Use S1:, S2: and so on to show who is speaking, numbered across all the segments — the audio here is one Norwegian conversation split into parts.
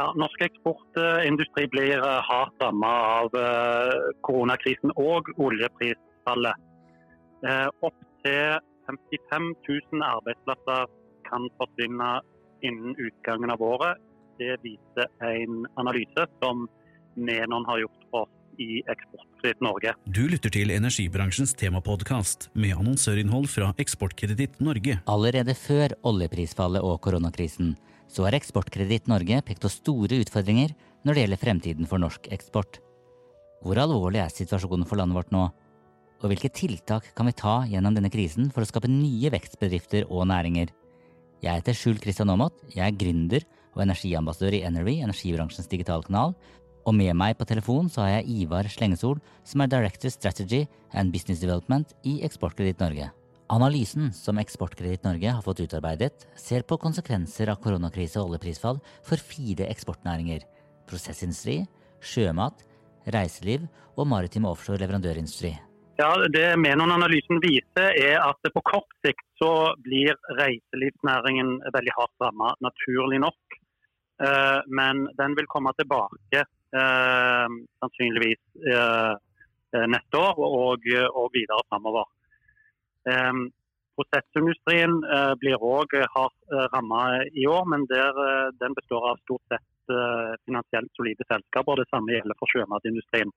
S1: Ja, norsk eksportindustri blir eh, hardt rammet av eh, koronakrisen og oljeprisfallet. Eh, Opptil 55 000 arbeidsplasser kan forsvinne innen utgangen av året. Det viser en analyse som Menon har gjort for oss i Eksportkreditt Norge.
S2: Du lytter til energibransjens temapodkast med annonsørinnhold fra Eksportkreditt Norge.
S3: Allerede før oljeprisfallet og koronakrisen så har Eksportkreditt Norge pekt på store utfordringer når det gjelder fremtiden for norsk eksport. Hvor alvorlig er situasjonen for landet vårt nå? Og hvilke tiltak kan vi ta gjennom denne krisen for å skape nye vekstbedrifter og næringer? Jeg heter Skjul Kristian Aamodt, jeg er gründer og energiambassadør i Energy, energibransjens digitalkanal, og med meg på telefon så har jeg Ivar Slengesol, som er Director Strategy and Business Development i Eksportkreditt Norge. Analysen som Eksportkreditt Norge har fått utarbeidet, ser på konsekvenser av koronakrise og oljeprisfall for fire eksportnæringer – prosessindustri, sjømat, reiseliv og maritim offshore leverandørindustri.
S1: Ja, Det Menon-analysen viser, er at på kort sikt så blir reiselivsnæringen veldig hardt rammet, naturlig nok. Eh, men den vil komme tilbake eh, sannsynligvis eh, neste år og, og videre framover. Um, prosessindustrien uh, blir òg hardt ramma rammet i år, men der, den består av stort sett finansielt solide selskaper. Det samme gjelder for sjømatindustrien.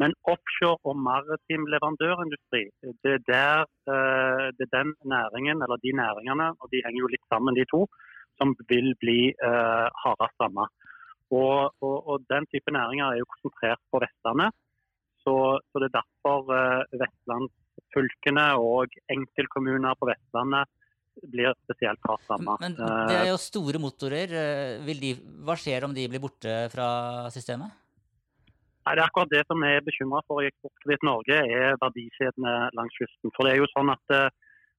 S1: Men offshore og maritim leverandørindustri, det er, der, det er den næringen, eller de næringene, og de henger jo litt sammen de to, som vil bli hardest ramma. Og, og, og, den type næringer er jo konsentrert på Vestlandet. Så, så det er derfor Vestlands fylkene og enkeltkommuner på Vestlandet blir spesielt hardt rammet.
S3: Men det er jo store motorer. De, hva skjer om de blir borte fra systemet?
S1: Nei, det er akkurat det som er bekymra for i Eksportkreditt Norge, er verdikjedene langs kysten. For det er jo sånn at eh,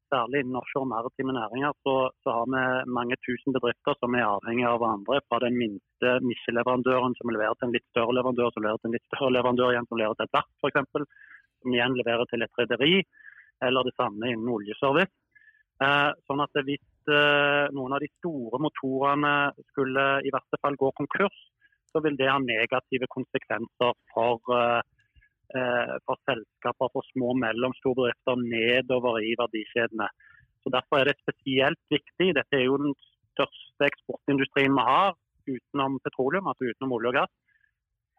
S1: Særlig innen offshore maritime næringer så, så, har vi mange tusen bedrifter som er avhengige av hverandre. Fra den minste nisjeleverandøren som leverer til en litt større leverandør, som leverer til en litt større leverandør igjen, som leverer til et verft f.eks som igjen leverer til et rederi, eller det samme innen oljeservice. Eh, sånn at Hvis eh, noen av de store motorene skulle i verste fall gå konkurs, så vil det ha negative konsekvenser for, eh, for selskaper for små og mellomstore bedrifter nedover i verdikjedene. Så Derfor er det spesielt viktig. Dette er jo den største eksportindustrien vi har utenom petroleum, altså utenom olje og gass.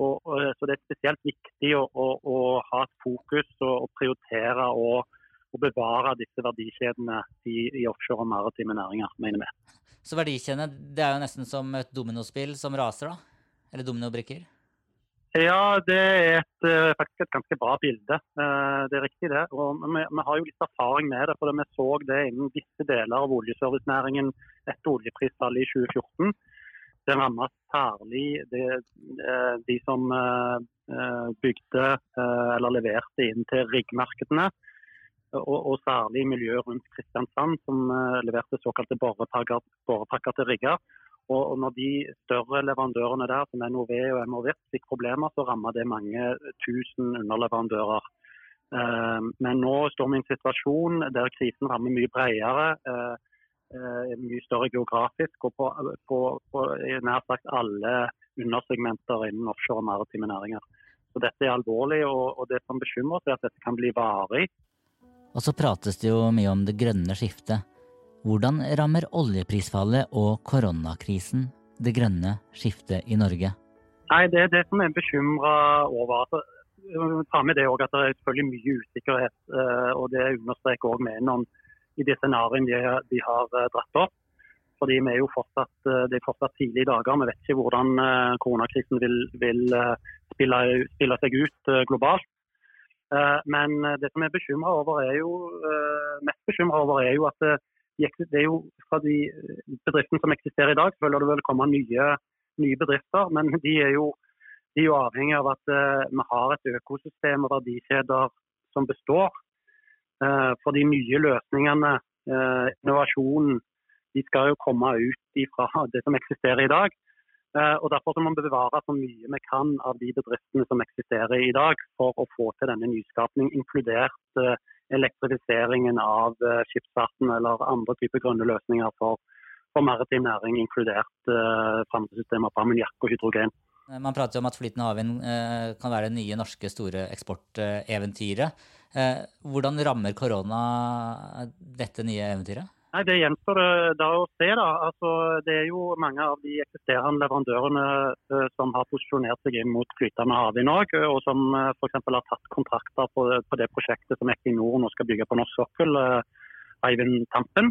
S1: Og, og, så Det er spesielt viktig å, å, å ha et fokus og, og prioritere og, bevare disse verdikjedene i, i offshore og maritime næringer, mener vi.
S3: Så verdikjedene det er jo nesten som et dominospill som raser, da? Eller dominobrikker?
S1: Ja, det er et, eh, faktisk et ganske bra bilde. Eh, det er riktig det. Og vi, vi, har jo litt erfaring med det. for Vi så det innen visse deler av oljeservicenæringen etter oljeprisfallet i 2014. Det rammet særlig de, eh, de som eh, bygde eh, eller leverte inn til riggmarkedene. Og, og, særlig miljøet rundt Kristiansand, som leverte såkalte borepakker til rigger. Og, når de større leverandørene der, som NOV og MOV, fikk problemer, så rammet det mange tusen underleverandører. Men nå står vi i en situasjon der krisen rammer mye bredere Eh, mye større geografisk og på, på, på nær sagt alle undersegmenter innen offshore og maritime næringer. Så Dette er alvorlig, og, og det som bekymrer oss er at dette kan bli varig.
S3: Og så prates det jo mye om det grønne skiftet. Hvordan rammer oljeprisfallet og koronakrisen det grønne skiftet i Norge?
S1: Nei, Det er det som er bekymra over. Altså, ta med det også at det er selvfølgelig mye usikkerhet, eh, og det understreker også Menon i de scenarioene de, de, har eh, dratt opp. Fordi vi er jo fortsatt, eh, Det er fortsatt tidlige dager. Vi vet ikke hvordan eh, koronakrisen vil, vil spille, spille, seg ut globalt. Men det som er over er jo, mest bekymra over, er jo at det er jo fra de bedriftene som eksisterer i dag, selvfølgelig det vil komme nye, nye bedrifter. Men de er, jo, de er jo avhengig av at vi har et økosystem og verdikjeder som består. Uh, for de nye løsningene, uh, innovasjonen, de skal jo komme ut fra det som eksisterer i dag. og Derfor må vi bevare så mye vi kan av de bedriftene som eksisterer i dag, for å få til denne nyskapning, inkludert elektrifiseringen av eh, skipsfarten eller andre typer grønne løsninger for, for maritim næring, inkludert framtidssystemer på ammoniakk og hydrogen.
S3: Eh, man prater om at flytende havvind kan være det nye norske store eksporteventyret. Uh, hvordan rammer korona dette nye eventyret?
S1: Nei, Det gjenstår da å se. da. Altså, det er jo mange av de eksisterende leverandørene uh, som har posisjonert seg inn mot flytende havvind òg, og som uh, eh, f.eks. har tatt kontrakter på, på, det prosjektet som Equinor nå skal bygge på norsk sokkel, uh, Eivind Tampen.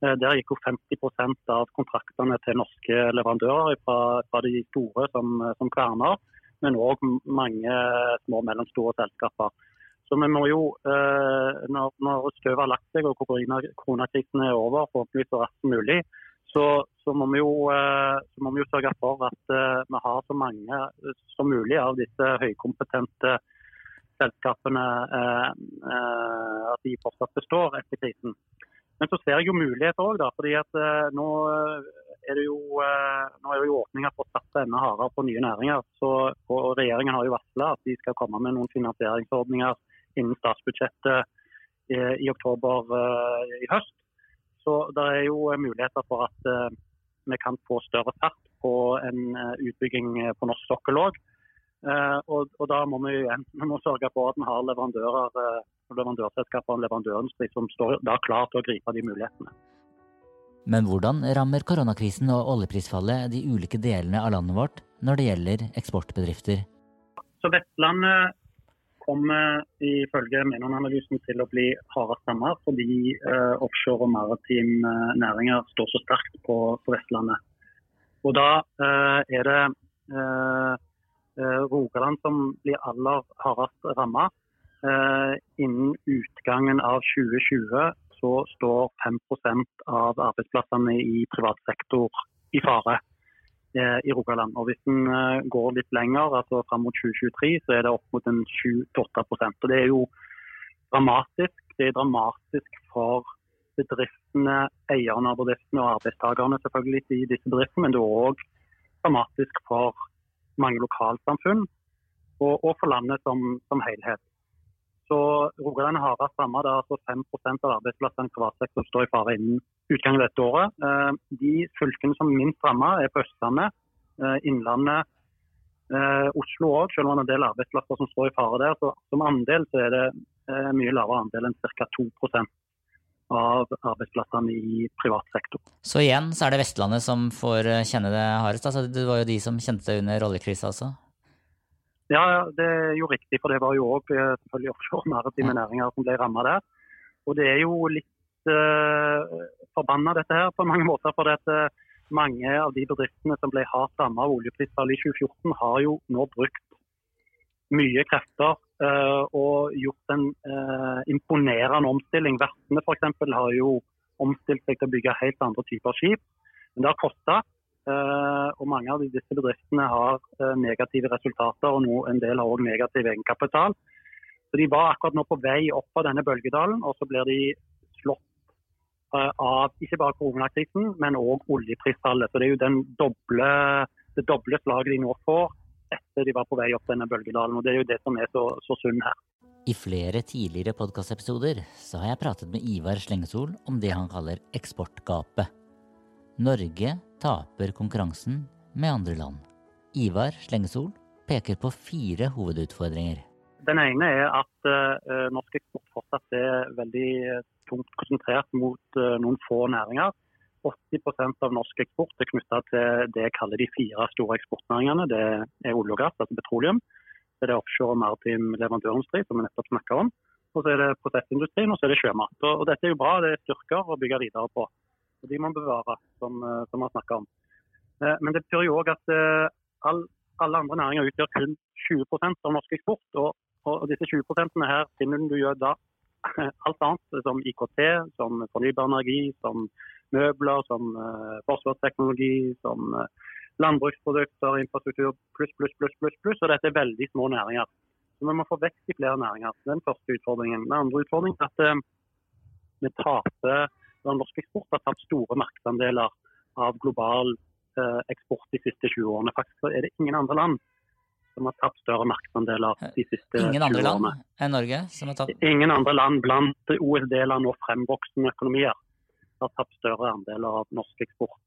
S1: Der gikk jo 50% av kontraktene til norske leverandører fra, fra de store som, som Kverner, men òg mange små og mellomstore selskaper. Så vi må jo, eh, når, når støvet har lagt seg og koronakrisen er over, forhåpentligvis så raskt som mulig, så, så, må jo, så, må vi jo, sørge for at uh, vi har så mange som mulig av disse høykompetente selskapene at de fortsatt består etter krisen. Men så ser jeg jo muligheter òg, fordi nå er det jo, nå er det jo åpninger for å satse enda hardere på nye næringer. Så, og Regjeringen har jo varsla at de skal komme med noen finansieringsordninger innen statsbudsjettet i, i oktober eh, i høst. Så det er jo muligheter for at eh, vi kan få større fart på en utbygging på norsk sokkel òg. Og, og, da må vi vi må sørge for at vi har leverandører, leverandørselskaper og leverandørindustri som står da klar til å gripe de mulighetene.
S3: Men hvordan rammer koronakrisen og oljeprisfallet de ulike delene av landet vårt når det gjelder eksportbedrifter?
S1: Så Vestlandet kommer ifølge Menon-analysen til å bli hardest rammet fordi uh, offshore og maritim uh, næringer står så sterkt på, på Vestlandet. Og Da uh, er det Rogaland som blir aller hardest rammet. innen utgangen av 2020 så står 5% av arbeidsplassene i privat sektor i fare. Eh, i Rogaland. Og Hvis en eh, går litt lenger, altså fram mot 2023, så er det opp mot en 7-8 og Det er jo dramatisk. Det er dramatisk for bedriftene, eierne av bedriftene og arbeidstakerne selvfølgelig i disse bedriftene, men det er òg dramatisk for mange lokalsamfunn og, og for landet som, som helhet. Så Rogaland er hardest rammet. Det er altså 5 av arbeidsplassene i privat sektor står i fare innen utgangen av dette året. Eh, de fylkene som er minst rammet, er på Østlandet, eh, Innlandet, eh, Oslo òg, selv om det er en del arbeidsplasser som står i fare der. Så som andel så er det mye lavere andel enn ca. 2 av arbeidsplassene i privat sektor.
S3: Så igjen så er det Vestlandet som får kjenne det hardest? Altså, det var jo de som kjente det under oljekrisa også?
S1: Ja, det er jo riktig. For det var jo òg selvfølgelig offshore maritime næringer som ble rammet der. Og det er jo litt uh, forbanna dette her på mange måter. For at uh, mange av de bedriftene som ble hardt rammet av oljeprisfallet i 2014, har jo nå brukt mye krefter uh, og gjort en imponerende omstilling. Vertene f.eks. har jo omstilt seg til å bygge helt andre typer skip. Men det har kosta. Eh, og mange av disse bedriftene har eh, negative resultater, og en del har òg negativ egenkapital. Så De var akkurat nå på vei opp av denne bølgedalen, og så blir de slått eh, av ikke bare koronakrisen, men òg oljeprisfallet. Så Det er jo doble, det doble slaget de nå får etter de var på vei opp denne bølgedalen. og Det er jo det som er så, så sunn her.
S3: I flere tidligere podkastepisoder har jeg pratet med Ivar Slengesol om det han kaller eksportgapet. Norge taper konkurransen med andre land. Ivar Slengesol peker på fire hovedutfordringer.
S1: Den ene er at uh, norsk eksport fortsatt er veldig tungt konsentrert mot uh, noen få næringer. 80% av norsk eksport er knytta til det jeg kaller de fire store eksportnæringene. Det er olje og gass, altså petroleum. Det er det offshore og maritim leverandørindustri, som vi nettopp snakka om. Og så er det prosessindustrien, og så er det sjømat. Og, og dette er jo bra, det er styrker å bygge videre på og de må vi bevare, som, eh, som vi har snakka om. Eh, men det betyr jo òg at eh, all, alle andre næringer utgjør kun 20% av norsk eksport. Og, og disse 20% her finner du jo da alt annet, som IKT, som fornybar energi, som møbler, som forsvarsteknologi, som landbruksprodukter, infrastruktur pluss, pluss, pluss, pluss, pluss. Og dette er veldig små næringer. Så vi må få vekst i flere næringer. Er den første utfordringen. Den andre utfordringen er at vi taper Norsk eksport har tatt store markedsandeler av global eksport de siste 20 årene. Faktisk er det ingen andre land som har tatt større markedsandeler de siste 20 årene.
S3: Ingen andre land enn Norge som har tatt
S1: Ingen andre land blant OECD-land og fremvoksende økonomier har tatt større andeler av norsk eksport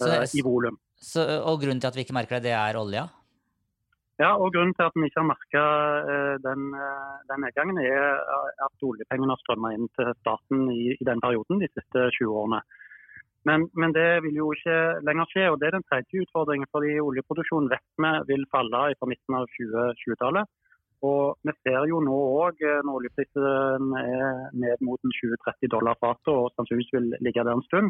S3: så,
S1: eh, i volum.
S3: så, Og grunnen til at vi ikke merker det, det er olja?
S1: Ja, og Grunnen til at vi ikke har merka den, eh, den nedgangen, er at oljepengene har strømmet inn til staten i, i den perioden de siste 20 årene. Men, men, det vil jo ikke lenger skje. og Det er den tredje utfordringen. fordi Oljeproduksjonen vet vi vil falle fra midten av 2020-tallet. Og Vi ser jo nå òg, når oljeprisen er ned mot 20-30 dollar fatet og sannsynligvis vil ligge der en stund,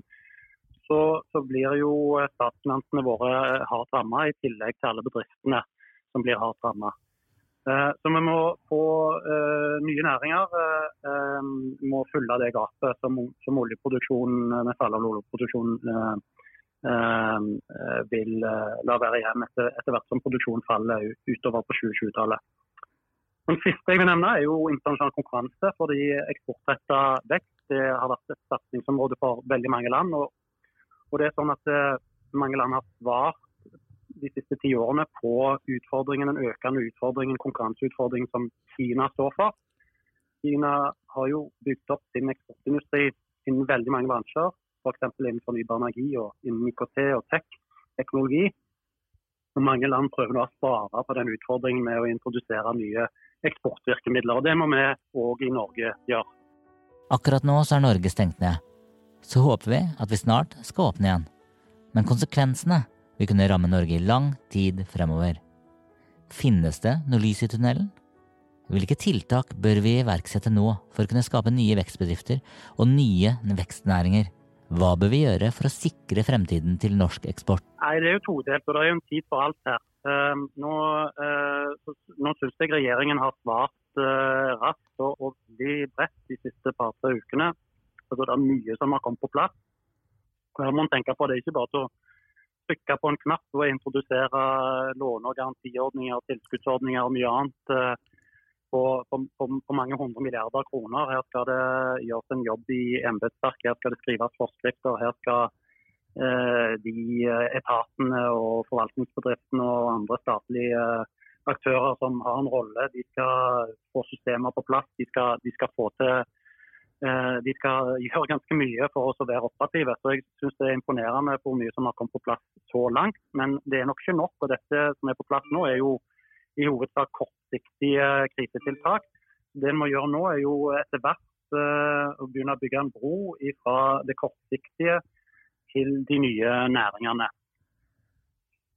S1: så, så blir jo statsfinansene våre hardt rammet, i tillegg til alle bedriftene som blir hardt ramma. Så vi må få uh, nye næringer. Uh, må fylle det gapet som, oljeproduksjonen med fall av oljeproduksjonen vil la være igjen etter, hvert som produksjonen faller utover på 2020-tallet. Den siste jeg vil nevne er jo internasjonal konkurranse. fordi Eksportretta vekst har vært et satsingsområde for veldig mange land. Og, og det er sånn at mange land har svart de siste ti årene på utfordringen, den økende utfordringen, konkurranseutfordringen som Kina står for. Kina har jo bygd opp sin eksportindustri innen veldig mange bransjer, f.eks. innen fornybar energi og innen IKT og tech-teknologi. Og Mange land prøver nå å spare på den utfordringen med å introdusere nye eksportvirkemidler. og Det må vi òg i Norge gjøre.
S3: Akkurat nå så er Norge stengt ned. Så håper vi at vi snart skal åpne igjen. Men konsekvensene vil kunne ramme Norge i lang tid fremover. Finnes det noe lys i tunnelen? Hvilke tiltak bør vi iverksette nå for å kunne skape nye vekstbedrifter og nye vekstnæringer? Hva bør vi gjøre for å sikre fremtiden til norsk eksport?
S1: Nei, Det er jo todelt, og det er jo en tid for alt her. Uh, nå uh, nå syns jeg regjeringen har svart uh, raskt og, og veldig bredt de siste par-tre ukene. Altså, det er mye som har kommet på plass. Her må man tenke på det ikke bare til å trykke på en knapp og introdusere låne- og garantiordninger, tilskuddsordninger og mye annet på, på, på, på, mange hundre milliarder kroner. Her skal det gjøres en jobb i embetsverket, her skal det skrives forskrifter. Her skal eh, de etatene og forvaltningsbedriftene og andre statlige aktører som har en rolle, de skal få systemer på plass. De skal, de skal få til de skal gjøre ganske mye for oss å være operative. så Jeg synes det er imponerende hvor mye som har kommet på plass så langt. Men det er nok ikke nok. og Dette som er på plass nå, er jo i hovedsak kortsiktige krisetiltak. Det en må gjøre nå, er jo etter hvert å begynne å bygge en bro fra det kortsiktige til de nye næringene.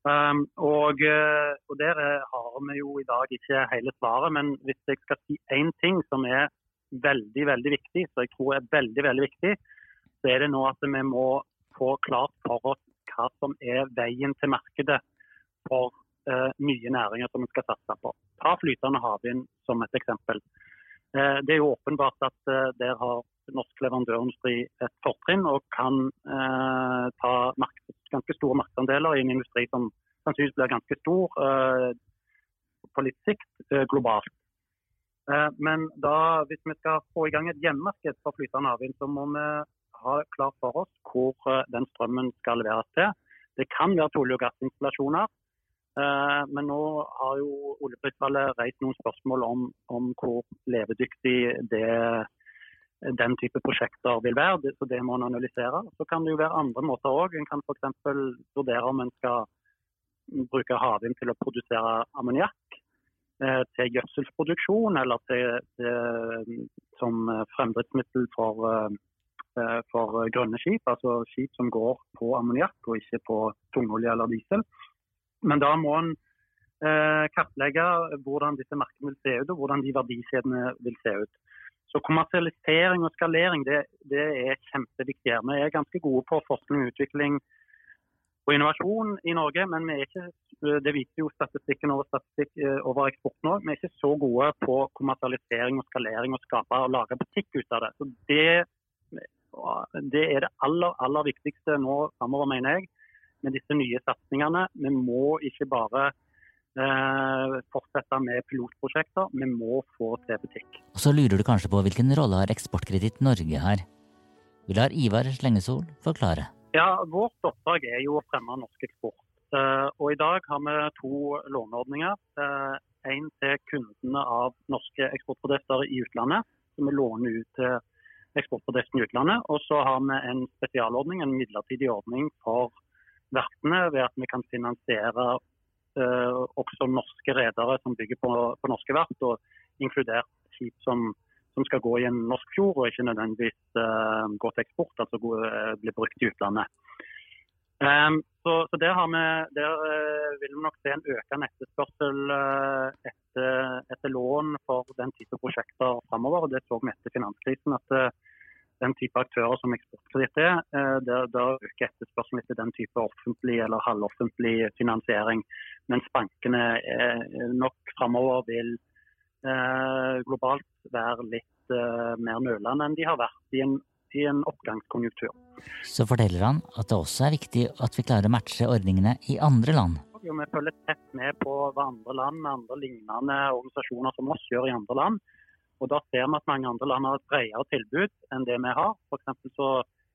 S1: Um, og, og, Der har vi jo i dag ikke hele svaret, men hvis jeg skal si én ting som er veldig veldig viktig, så jeg tror er veldig, veldig viktig, så er det nå at vi må få klart for oss hva som er veien til markedet for eh, nye næringer som vi skal satse på. Ta flytende havvind som et eksempel. Eh, det er jo åpenbart at eh, der har norsk leverandørindustri et fortrinn og kan ta marked, ganske store markedsandeler i en industri som sannsynligvis blir ganske stor på litt sikt globalt. Men da, hvis vi skal få i gang et hjemmemarked for flytende havvind, så må vi ha klart for oss hvor den strømmen skal leveres til. Det kan være olje- og gassinstallasjoner. Men nå har jo oljeprisfallet reist noen spørsmål om, om hvor levedyktig det, den type prosjekter vil være. Så det må en analysere. Så kan det jo være andre måter òg. En kan f.eks. vurdere om en skal bruke havvind til å produsere ammoniakk til gjødselsproduksjon eller til, til, som fremdriftsmiddel for, for, grønne skip. Altså skip som går på ammoniakk og ikke på tungolje eller diesel. Men da må en eh, kartlegge hvordan disse markedene vil se ut og hvordan de verdikjedene vil se ut. Så Kommersialisering og skalering det, det er kjempeviktig. Vi er ganske gode på forskning og utvikling og innovasjon i Norge, men ikke, det viser jo statistikken over, statistikk over eksport nå. Vi er ikke så gode på kommersialisering og skalering og skape og lage butikk ut av det. Så det, det er det aller, aller viktigste nå framover, mener jeg, med disse nye satsingene. Vi må ikke bare eh, fortsette med pilotprosjekter, vi må få til butikk.
S3: Og Så lurer du kanskje på hvilken rolle har Eksportkreditt Norge her? Vi lar Ivar Slengesol forklare.
S1: Ja, Vårt oppdrag er jo å fremme norsk eksport. Eh, og I dag har vi to låneordninger. En eh, til kundene av norske eksportprodukter i utlandet, som vi låner ut til eksportprodukter i utlandet. Og så har vi en spesialordning, en midlertidig ordning for verftene, ved at vi kan finansiere uh, også norske redere som bygger på, på norske verft, og inkludert skip som, som, skal gå i en norsk fjord og ikke nødvendigvis uh, gå til eksport, altså uh, bli brukt i utlandet. Um, så, så der, vi, der vil vi nok se en økende etterspørsel etter, etter, lån for den type prosjekter framover. Det så vi etter finanskrisen. at den type aktører som Eksportkreditt er, der, der øker etterspørselen etter den type offentlig eller halvoffentlig finansiering. Mens bankene nok framover vil globalt være litt eh, mer nølende enn de har vært i en, i en oppgangskonjunktur.
S3: Så forteller han at det også er viktig at vi klarer å matche ordningene i andre land.
S1: Vi følger tett med på hva andre land, andre lignende organisasjoner som oss gjør i andre land. Og Da ser vi at mange andre land har et bredere tilbud enn det vi har. For så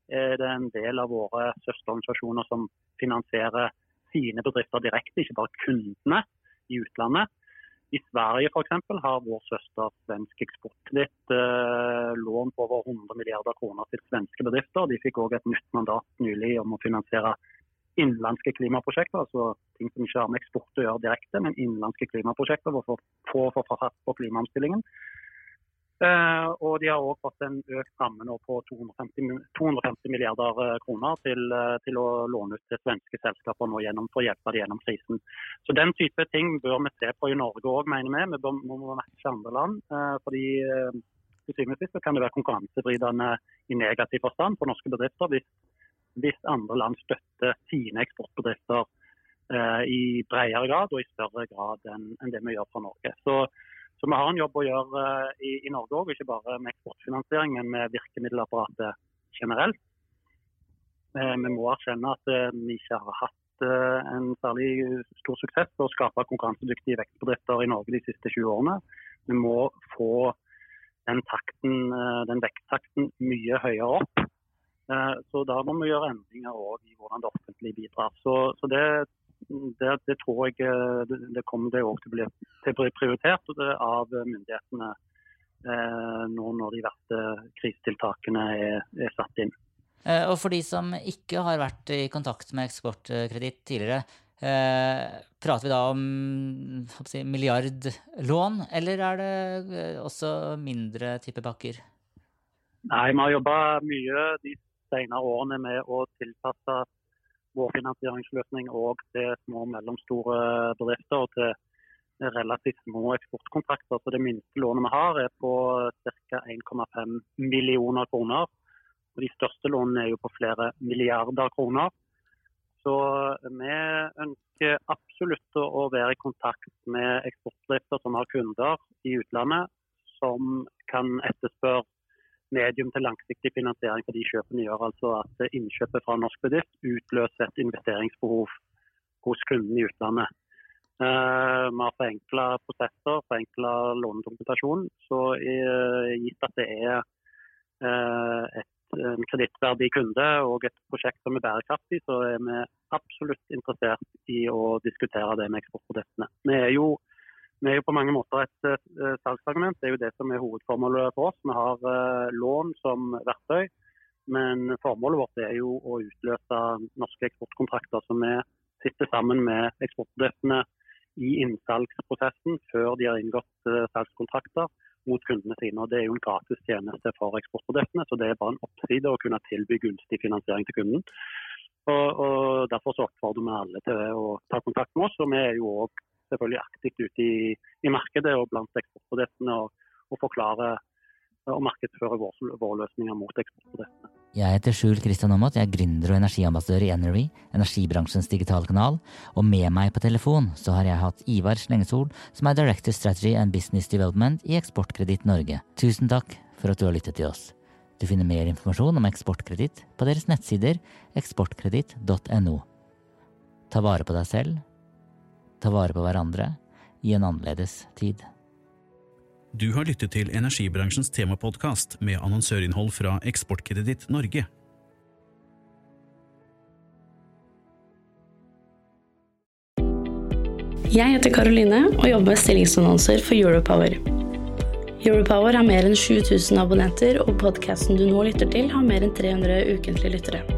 S1: er det en del av våre søsterorganisasjoner som finansierer sine bedrifter direkte, ikke bare kundene i utlandet. I Sverige f.eks. har vår søster Svensk Eksportkreditt eh, lånt over 100 milliarder kroner til svenske bedrifter. De fikk òg et nytt mandat nylig om å finansiere innenlandske klimaprosjekter, altså ting som ikke har med eksport å gjøre direkte, men innenlandske klimaprosjekter for å få forfatt på klimaomstillingen. Uh, og de har òg fått en økt ramme nå på 250, 250 milliarder eh, kroner til, uh, til, å låne ut til svenske selskaper nå gjennom, for å hjelpe dem gjennom krisen. Så Den type ting bør vi se på i Norge òg, mener vi. Vi bør, må matche andre land. Uh, fordi til syvende og sist kan det være konkurransevridende i negativ forstand for norske bedrifter hvis, hvis andre land støtter sine eksportbedrifter i bredere grad og i større grad enn, enn det vi gjør fra Norge. Så så vi har en jobb å gjøre eh, i, i Norge òg, ikke bare med eksportfinansiering, men med virkemiddelapparatet generelt. Eh, vi må erkjenne at eh, vi ikke har hatt en særlig stor suksess for å skape konkurransedyktige vekstbedrifter i Norge de siste 20 årene. Vi må få den, takten, den veksttakten mye høyere opp. Så da må vi gjøre endringer òg i hvordan det offentlige bidrar. Så, så det det, det, tror jeg eh, det, kommer det også til til å bli prioritert av myndighetene eh, nå når de verste krisetiltakene er, er, satt inn.
S3: Eh, og for de som ikke har vært i kontakt med Eksportkreditt tidligere, eh, prater vi da om si, milliardlån, eller er det også mindre type pakker?
S1: Nei, vi har jobba mye de senere årene med å tilpasse vår finansieringsløsning òg til små og mellomstore bedrifter og til relativt små eksportkontrakter. Så Det minste lånet vi har er på ca. 1,5 millioner kroner. Og De største lånene er jo på flere milliarder kroner. Så vi ønsker absolutt å være i kontakt med eksportbedrifter som har kunder i utlandet, som kan etterspørre medium til langsiktig finansiering for de kjøpene gjør. Altså at innkjøpet fra norsk bedrift utløser et investeringsbehov hos kunden i utlandet. Uh, vi har forenkla prosesser, forenkla lånedokumentasjon. Så uh, gitt at det er uh, et, en kredittverdig kunde og et prosjekt som er bærekraftig, så er vi absolutt interessert i å diskutere det med eksportproduktene. Vi er jo vi er jo på mange måter et uh, salgsargument. Det er jo det som er hovedformålet for oss. Vi har uh, lån som verktøy, men formålet vårt er jo å utløse norske eksportkontrakter. Så vi sitter sammen med eksportbedriftene i innsalgsprosessen før de har inngått uh, salgskontrakter mot kundene sine. og Det er jo en gratis tjeneste for eksportbedriftene, så det er bare en oppside å kunne tilby gunstig finansiering til kunden. Og, og Derfor så oppfordrer vi alle til å ta kontakt med oss. og Vi er jo også selvfølgelig aktivt ute i, i markedet og blant eksportbedriftene og, og forklare og markedsføre våre, vår løsninger mot eksportbedriftene.
S3: Jeg heter Skjul Kristian Aamodt, jeg er gründer og energiambassadør i Energy, energibransjens digitale kanal, og med meg på telefon så har jeg hatt Ivar Slengesol, som er Director Strategy and Business Development i Eksportkreditt Norge. Tusen takk for at du har lyttet til oss. Du finner mer informasjon om eksportkreditt på deres nettsider eksportkreditt.no. Ta vare på deg selv, ta vare på hverandre, i en annerledes tid.
S2: Du har lyttet til energibransjens temapodkast med annonsørinnhold fra Eksportkreditt Norge.
S4: Jeg heter Karoline og jobber med stillingsannonser for Europower. Europower har mer enn 7000 abonnenter, og podkasten du nå lytter til, har mer enn 300 ukentlige lyttere.